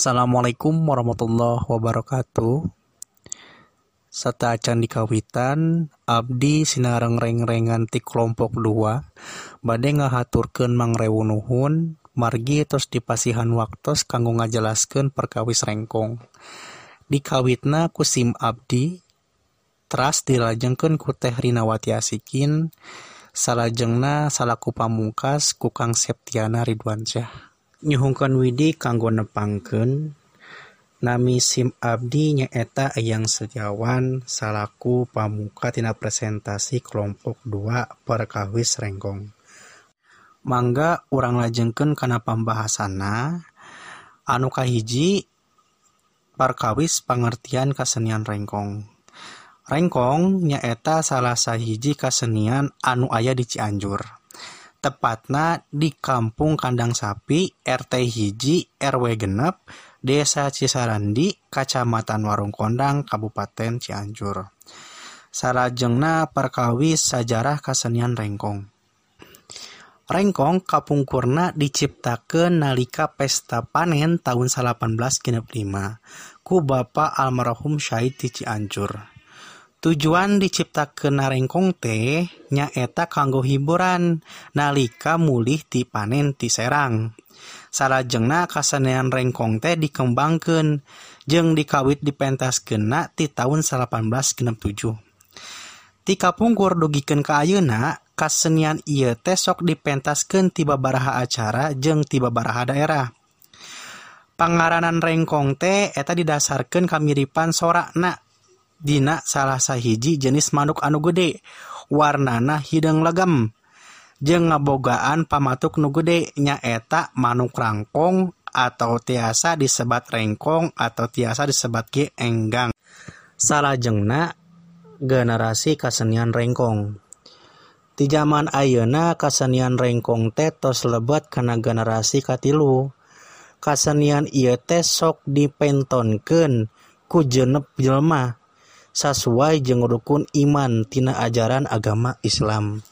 Assalamualaikum warahmatullahi wabarakatuh. Sata acan dikawitan Abdi sinareng reng-rengan ti kelompok dua, ngahaturkeun ngahaturkan mangrewunuhun, margi tos dipasihan waktos kanggo ngajelaskan perkawis rengkong. Di kawitna kusim Abdi, teras dilajengkeun ku teh Rinawati Asikin, salajengna salaku pamungkas kukang Septiana Ridwansyah. nyihungkan Widi kanggo nepangken nami SIM Abdi nyaeta Eyang Setiawan salaku pamuka tina presentasi kelompok 2 perkawis Renggong. Mangga urang lajengken kana pambahasana anu kahiji perkawis pengertian kesenian Renggong. Rengkong nyaeta salah sahiji kesenian anu aya di Cianjur. Tepatna di Kampung Kandang Sapi RT hiji RW genep Desa Cisarandi Kacamatan Warung Kondang Kabupaten Cianjur. Salajengna perkawis sajarah kesenian rengkong. Rengkong kapungkurna diciptakeun nalika pesta panen tahun 1865 ku Bapak almarhum Syahid di Cianjur. Tujuan diciptakan narengkong teh nyaeta kanggo hiburan nalika mulih ti panen ti Serang. Salajengna kasanean rengkong teh dikembangkan jeung dikawit dipentas kena ti tahun 1867. Ti pungkur dugikeun ke ayeuna kasenian ieu teh sok dipentaskeun ti babaraha acara jeung ti babaraha daerah. Pangaranan rengkong teh eta didasarkan kamiripan sorakna dina salah sahiji jenis manuk anu gede warnana hidung legam jeung ngabogaan pamatuk nu gede nyaeta manuk rangkong atau tiasa disebat rengkong atau tiasa disebat ge enggang. Salah jengna generasi kesenian rengkong. Di zaman ayeuna kesenian rengkong teh tos lebet karena generasi katilu. Kesenian ieu teh sok dipentonkeun ku jenep jelema. sesuai jeung rukun iman tina ajaran agama Islam.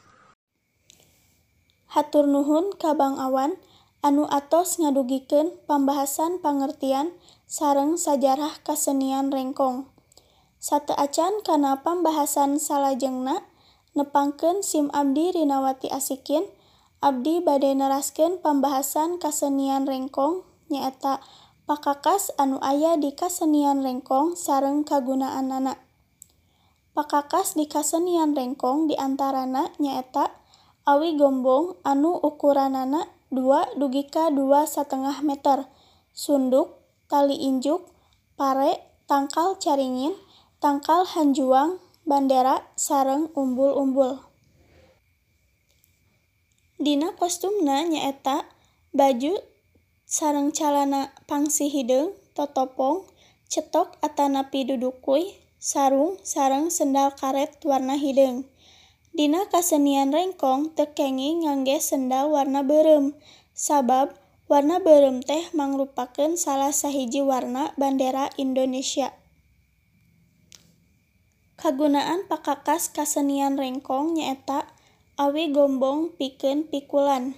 Hatur Nuhun ka Bang Awan. Anu atos ngadugikeun pambahasan pangertian sareng sajarah kasenian Rengkong. Sate acan kana pambahasan salajengna nepangkeun SIM Abdi Rinawati Asikin. Abdi badai neraskeun pembahasan kasenian Rengkong nyaeta pakakas anu aya di kasenian Rengkong sareng kagunaan anak Pakakas di kasenian rengkong diantarana nyaeta awi gombong anu ukuranana dua dugi ka dua satengah meter, sunduk, tali injuk, pare, tangkal caringin, tangkal hanjuang, bandera, sareng umbul-umbul. Dina kostumna nyaeta baju sareng calana pangsi hideung, totopong, cetok atanapi dudukuy, sarung sareng sendal karet warna hideung. Dina kasenian rengkong teu kenging ngangge sendal warna beureum sabab warna beureum teh mangrupakeun salah sahiji warna bandera Indonesia. Kagunaan pakakas kasenian rengkong nyaeta awi gombong pikeun pikulan.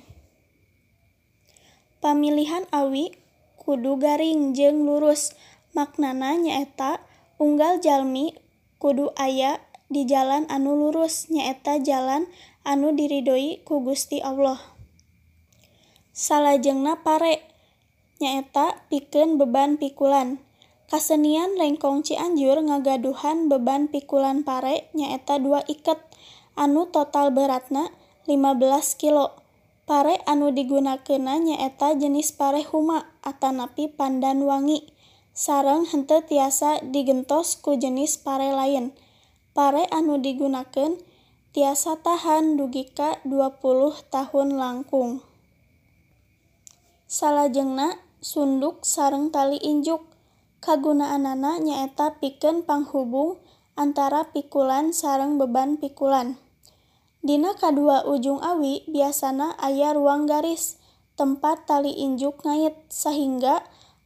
Pamilihan awi kudu garing jeung lurus maknana nyaeta unggal jalmi kudu aya di jalan anu lurus nyaeta jalan anu diridoi ku Gusti Allah. Salajengna pare nyaeta pikeun beban pikulan. Kasenian rengkong Cianjur ngagaduhan beban pikulan pare nyaeta dua iket anu total beratna 15 kilo. Pare anu digunakeunna nyaeta jenis pare huma atanapi pandan wangi sareng henteu tiasa digentos ku jenis pare lain. Pare anu digunakeun tiasa tahan dugi ka 20 tahun langkung. Salajengna sunduk sareng tali injuk. Kagunaanana nyaeta pikeun panghubung antara pikulan sareng beban pikulan. Dina kadua ujung awi biasana aya ruang garis tempat tali injuk ngait sahingga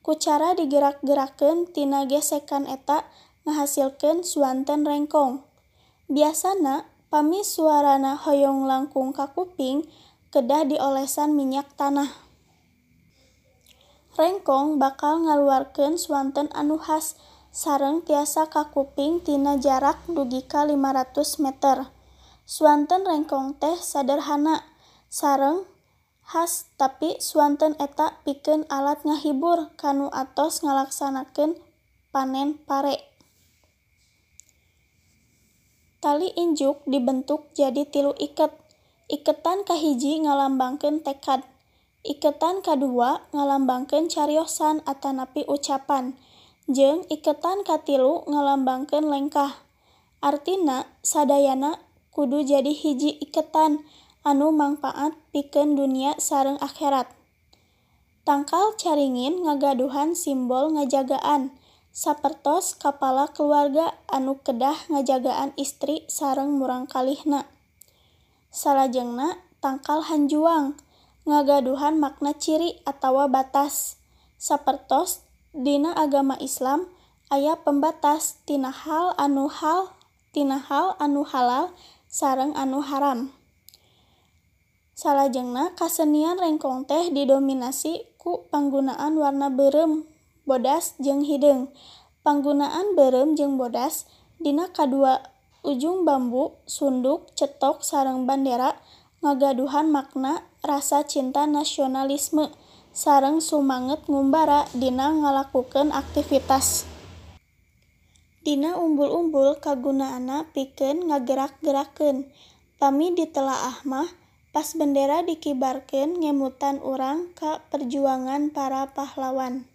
ku cara digerak-gerakeun tina gesekan eta ngahasilkeun suanten rengkong. Biasana pami suarana hoyong langkung ka kuping kedah diolesan minyak tanah. Rengkong bakal ngaluarkeun swanten anu khas sareng tiasa kakuping tina jarak dugi ka 500 meter. Swanten rengkong teh sederhana sareng khas tapi swanten eta pikeun alat ngahibur kanu atos ngalaksanakeun panen pare. Tali injuk dibentuk jadi tilu iket. Iketan kahiji ngalambangkeun tekad. Iketan kadua ngalambangkeun cariosan atanapi ucapan jeung iketan katilu ngalambangkeun lengkah. Artina sadayana kudu jadi hiji iketan anu mangpaat pikeun dunia sareng akherat. Tangkal caringin ngagaduhan simbol ngajagaan, sapertos kapala keluarga anu kedah ngajagaan istri sareng murangkalihna. Salajengna tangkal hanjuang ngagaduhan makna ciri atawa batas, sapertos Dina agama Islam aya pembatas tina hal anu hal tina hal anu halal sareng anu haram. Salajengna kasenian rengkong teh didominasi ku panggunaan warna beureum, bodas jeung hideung. Panggunaan beureum jeung bodas dina kadua ujung bambu, sunduk, cetok sareng bandera ngagaduhan makna rasa cinta nasionalisme sareng sumanget ngumbara dina ngalakukeun aktivitas. Dina umbul-umbul kagunaanna pikeun ngagerak-gerakeun. Pami ditelaah mah pas bendera dikibarkeun ngemutan urang ka perjuangan para pahlawan.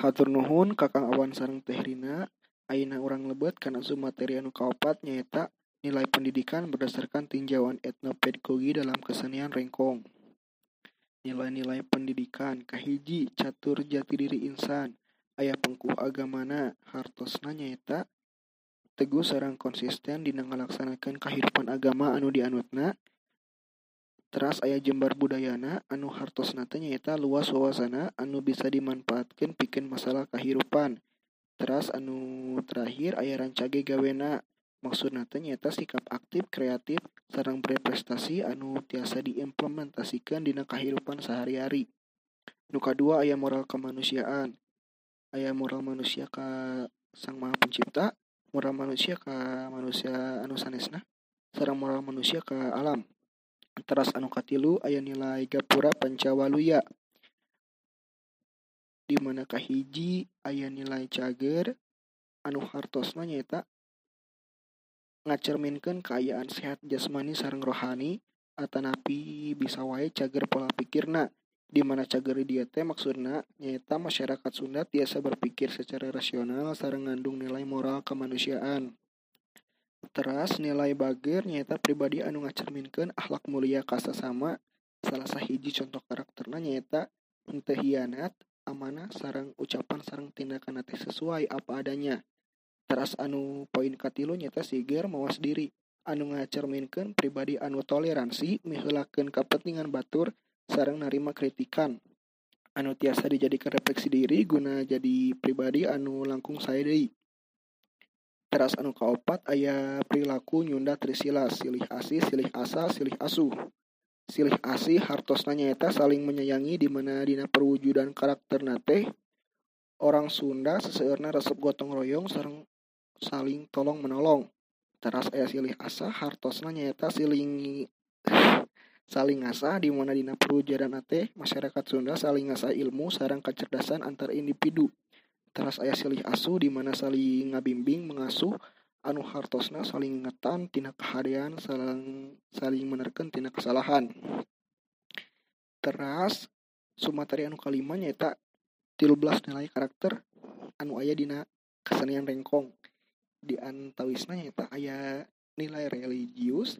Hatur nuhun Kakang Awan sareng Teh Rina. Ayeuna urang lebet kana materi anu kaopat nyaeta nilai pendidikan berdasarkan tinjauan etnopedagogi dalam kesenian rengkong. Nilai-nilai pendidikan kahiji catur jati diri insan ayah pengkuh agamana hartosna nyaeta teguh sarang konsisten dina ngalaksanakeun kahidupan agama anu dianutna. Teras ayah jembar budayana anu hartosna teh nyaeta luas wawasana anu bisa dimanfaatkeun pikeun masalah kahirupan teras anu terakhir ayah rancage gawena maksudna teh nyaeta sikap aktif kreatif sareng berprestasi anu tiasa diimplementasikan dina kehidupan sehari-hari. Nu kadua aya moral kemanusiaan aya moral manusia ka sang maha pencipta moral manusia ka manusia anu sanesna? Sareng moral manusia ka alam. Teras anu katilu aya nilai gapura pancawaluya. Di mana kahiji aya nilai cager anu hartosna nyaeta? Ngacerminkeun kaayaan sehat jasmani sareng rohani atanapi bisa wae cager pola pikirna di mana cager dia teh maksudna nyaeta masyarakat Sunda tiasa berpikir secara rasional sareng ngandung nilai moral kemanusiaan. Teras nilai bager nyaeta pribadi anu ngacerminkeun akhlak mulia kasasama. Salah sahiji contoh karakterna nyaeta henteu hianat amanah sareng ucapan sareng tindakan teh sesuai apa adanya. Teras anu poin katilu nyata siger mawas diri. Anu ngacerminkeun pribadi anu toleransi mihulakeun kepentingan batur sarang narima kritikan. Anu tiasa dijadikan refleksi diri guna jadi pribadi anu langkung saya deui. Teras anu kaopat aya perilaku nyunda trisila silih asih silih asa silih asuh. Silih asih hartosna nyaeta saling menyayangi di mana dina perwujudan karakter nate. Orang Sunda seseorang resep gotong royong sarang saling tolong menolong. Teras ayah silih asa hartosna nyaeta siling saling ngasah di mana dina perwujudan ate masyarakat Sunda saling ngasah ilmu sarang kecerdasan antar individu. Teras ayah silih asu di mana saling ngabimbing mengasuh anu hartosna saling ngetan tina kehadian saling saling menerken tina kesalahan. Teras sumateri anu kalima nyaeta 13 nilai karakter anu ayah dina kesenian rengkong. Di antawisna nyata aya nilai religius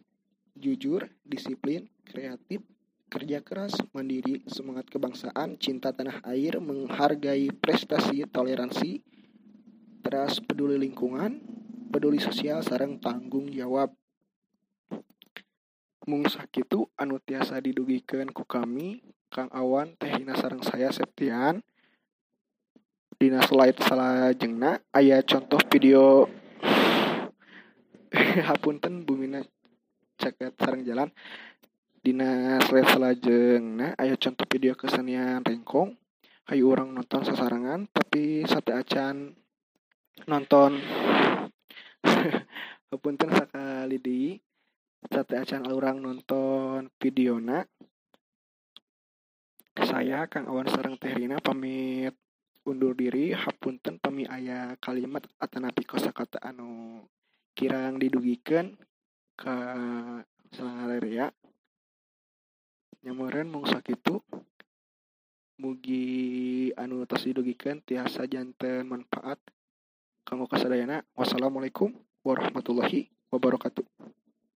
jujur disiplin kreatif kerja keras mandiri semangat kebangsaan cinta tanah air menghargai prestasi toleransi teras peduli lingkungan peduli sosial sarang tanggung jawab. Mung sakitu anu tiasa didugikan ku kami Kang Awan Teh Hina sarang saya Septian. Dina slide salah jengna ayah contoh video hapunten bumina caket sarang jalan. Dina slide selajengna aya contoh video kesenian rengkong. Hayu orang nonton sasarangan tapi sate acan nonton. Punten sakali di sate acan orang nonton videona. Saya Kang Awan sareng Teh Rina pamit undur diri. Hapunten pami aya kalimat atanapi kosakata anu kirang didugikan ke salangarea nyamuran mung sakitu mugi anu tos didugikan tiasa janten manfaat. Kanggo kasadayana wassalamualaikum warahmatullahi wabarakatuh